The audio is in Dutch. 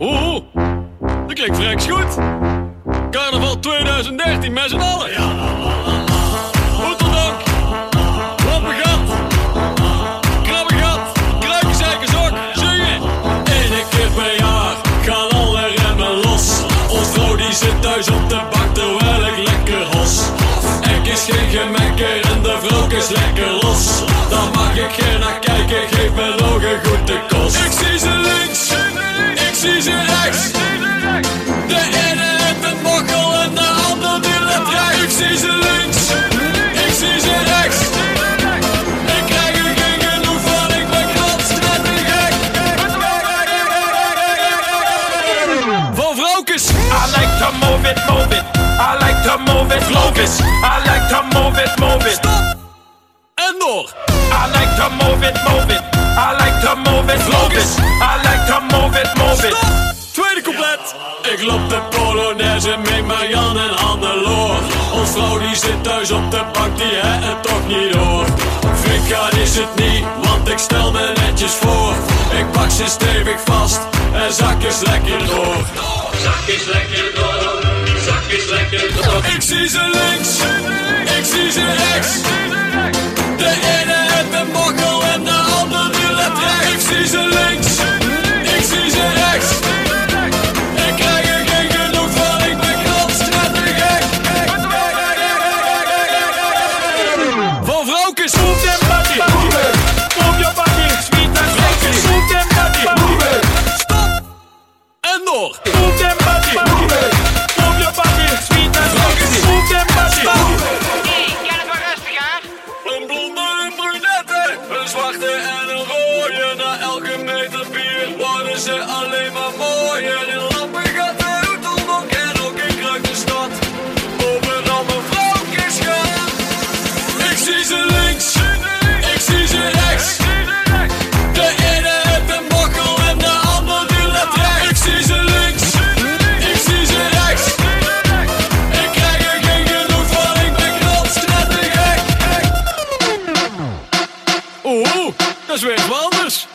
Oeh, dat klinkt vreks goed. Carnaval 2013 met z'n allen. Oeteldank, Lampengat, Krabbegat, Kruikenzijkersok, zingen. Eén keer per jaar gaan alle remmen los. Ons vrouw die zit thuis op de bank ik zie ze rechts. De ene heeft een mokkel en de ander die let rechts. Ik zie ze links, ik zie ze rechts. Ik krijg er geen genoeg van, ik ben gek. Van vrouwkes. I like to move it, move it. I like to move it. I like to move it, move it. Stop. En door. I like to move it. Ik loop de Polonaise met Marianne en Hannelore. Ons vrouw die zit thuis op de bank, die het het toch niet door. Vika is het niet, want ik stel me netjes voor. Ik pak ze stevig vast en zak is lekker door. Zak is lekker door, zak is lekker door. Ik zie ze links, Van vrouwkes. Move them body, move it. Move your sweet and sexy. Move them body, move. Stop. En door. Move them body, move it. Move your sweet and sexy. Move them body, move? Een blonde, een brunette, een zwarte en een rode. Na elke meter bier worden ze alleen Ik zie ze links, ik zie ze rechts. De ene heeft een bakkel en de ander die let recht. Ik zie ze links, ik zie ze rechts. Ik krijg er geen genoeg van, ik ben knalstrettig gek. Oeh, dat is weer wat anders.